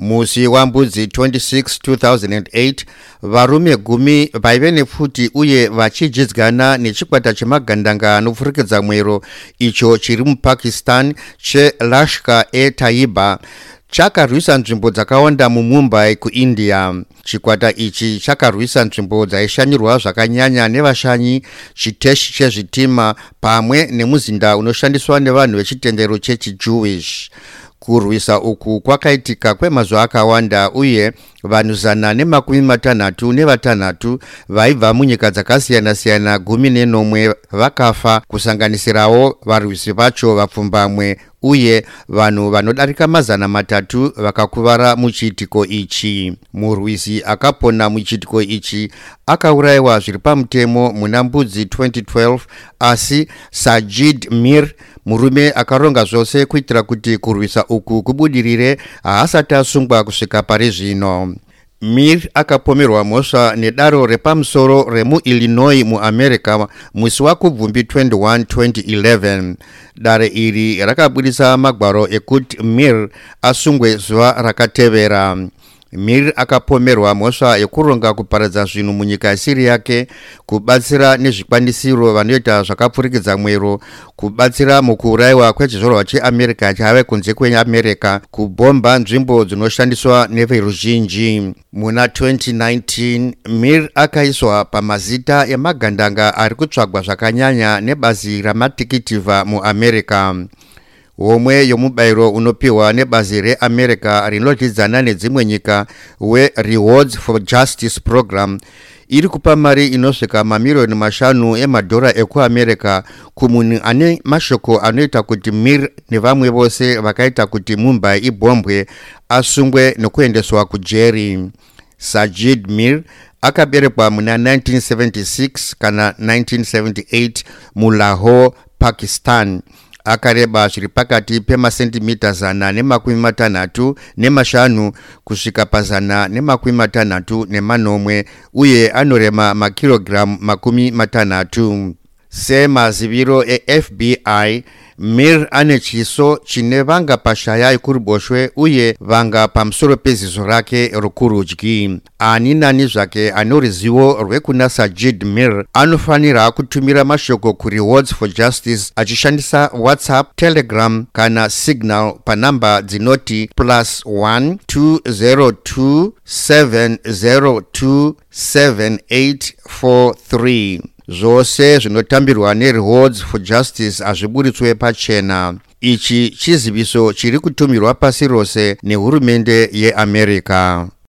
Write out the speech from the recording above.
musi wambudzi 26 2008 varume gumi vaive nepfuti uye vachidyidzana nechikwata chemagandanga anopfurikidza mwero. Icho chiri mupakistan chelashkar e taiba. Chakarwisa nzvimbo dzakawanda mumumbai kuindia. Chikwata ichi chakarwisa nzvimbo dzaishanyirwa zvakanyanya nevashanyi chiteshi chezvitima pamwe nemuzinda unoshandiswa nevanhu vechitendero chechijewish kurwisa uku kwakaitika kwemazuva akawanda uye vanhu zana nemakumi matanhatu nevatanhatu vaibva munyika dzakasiyana-siyana gumi nenomwe vakafa kusanganisirawo varwisi vacho vapfumbamwe uye vanhu vanodarika mazana matatu vakakuvara muchiitiko ichi. Murwisi akapona muchiitiko ichi akaurayiwa zviri pamutemo muna mbudzi 2012 asi sajid mir murume akaronga zvose kuitira kuti kurwisa uku kubudirire haasati asungwa kusvika pari zvino mir akapomerwa mhosva nedaro repamusoro remuillinois muamerica musi wakubvumbi 21 2011 dare iri rakabudisa magwaro ekuti mir asungwe zuva rakatevera mir akapomerwa mhosva yekuronga kuparadza zvinhu munyika isiri yake kubatsira nezvikwanisiro vanoita zvakapfurikidza mwero kubatsira mukuurayiwa kwechizorwa cheamerica chave kunze kweamerica kubhomba nzvimbo dzinoshandiswa neveruzhinji. Muna 2019 mir akaiswa pamazita emagandanga ari kutsvagwa zvakanyanya nebazi ramatikitivha muamerica homwe yomubayiro unopiwa nebazi reamerica rinodyidzana nedzimwe nyika werewards for justice program. Iri kupa mari inosvika mamiriyoni mashanu emadhora ekuamerica kumunhu ane mashoko anoita kuti mir nevamwe vose vakaita kuti mumbai ibhombwe asungwe nokuendeswa kujeri sajid mir akaberekwa muna 1976 kana 1978 mulahore pakistan akareba zviri pakati pemasentimita zana nemakumi matanhatu nemashanu kusvika pazana nemakumi matanhatu nemanomwe uye anorema makirogiramu makumi matanhatu semaziviro efbi mir ane chiso chine vanga pashaya yekuruboshwe uye vanga pamusoro pezizo rake rokurudyi ani nani zvake ane ruzivo rwekuna sajid mir anofanira kutumira mashoko kurewards for justice achishandisa whatsapp telegram kana signal panhamba dzinoti plus 1 202 702 7843 zvose zvinotambirwa nerewards for justice hazviburitswe pachena. Ichi chiziviso chiri kutumirwa pasi rose nehurumende yeamerica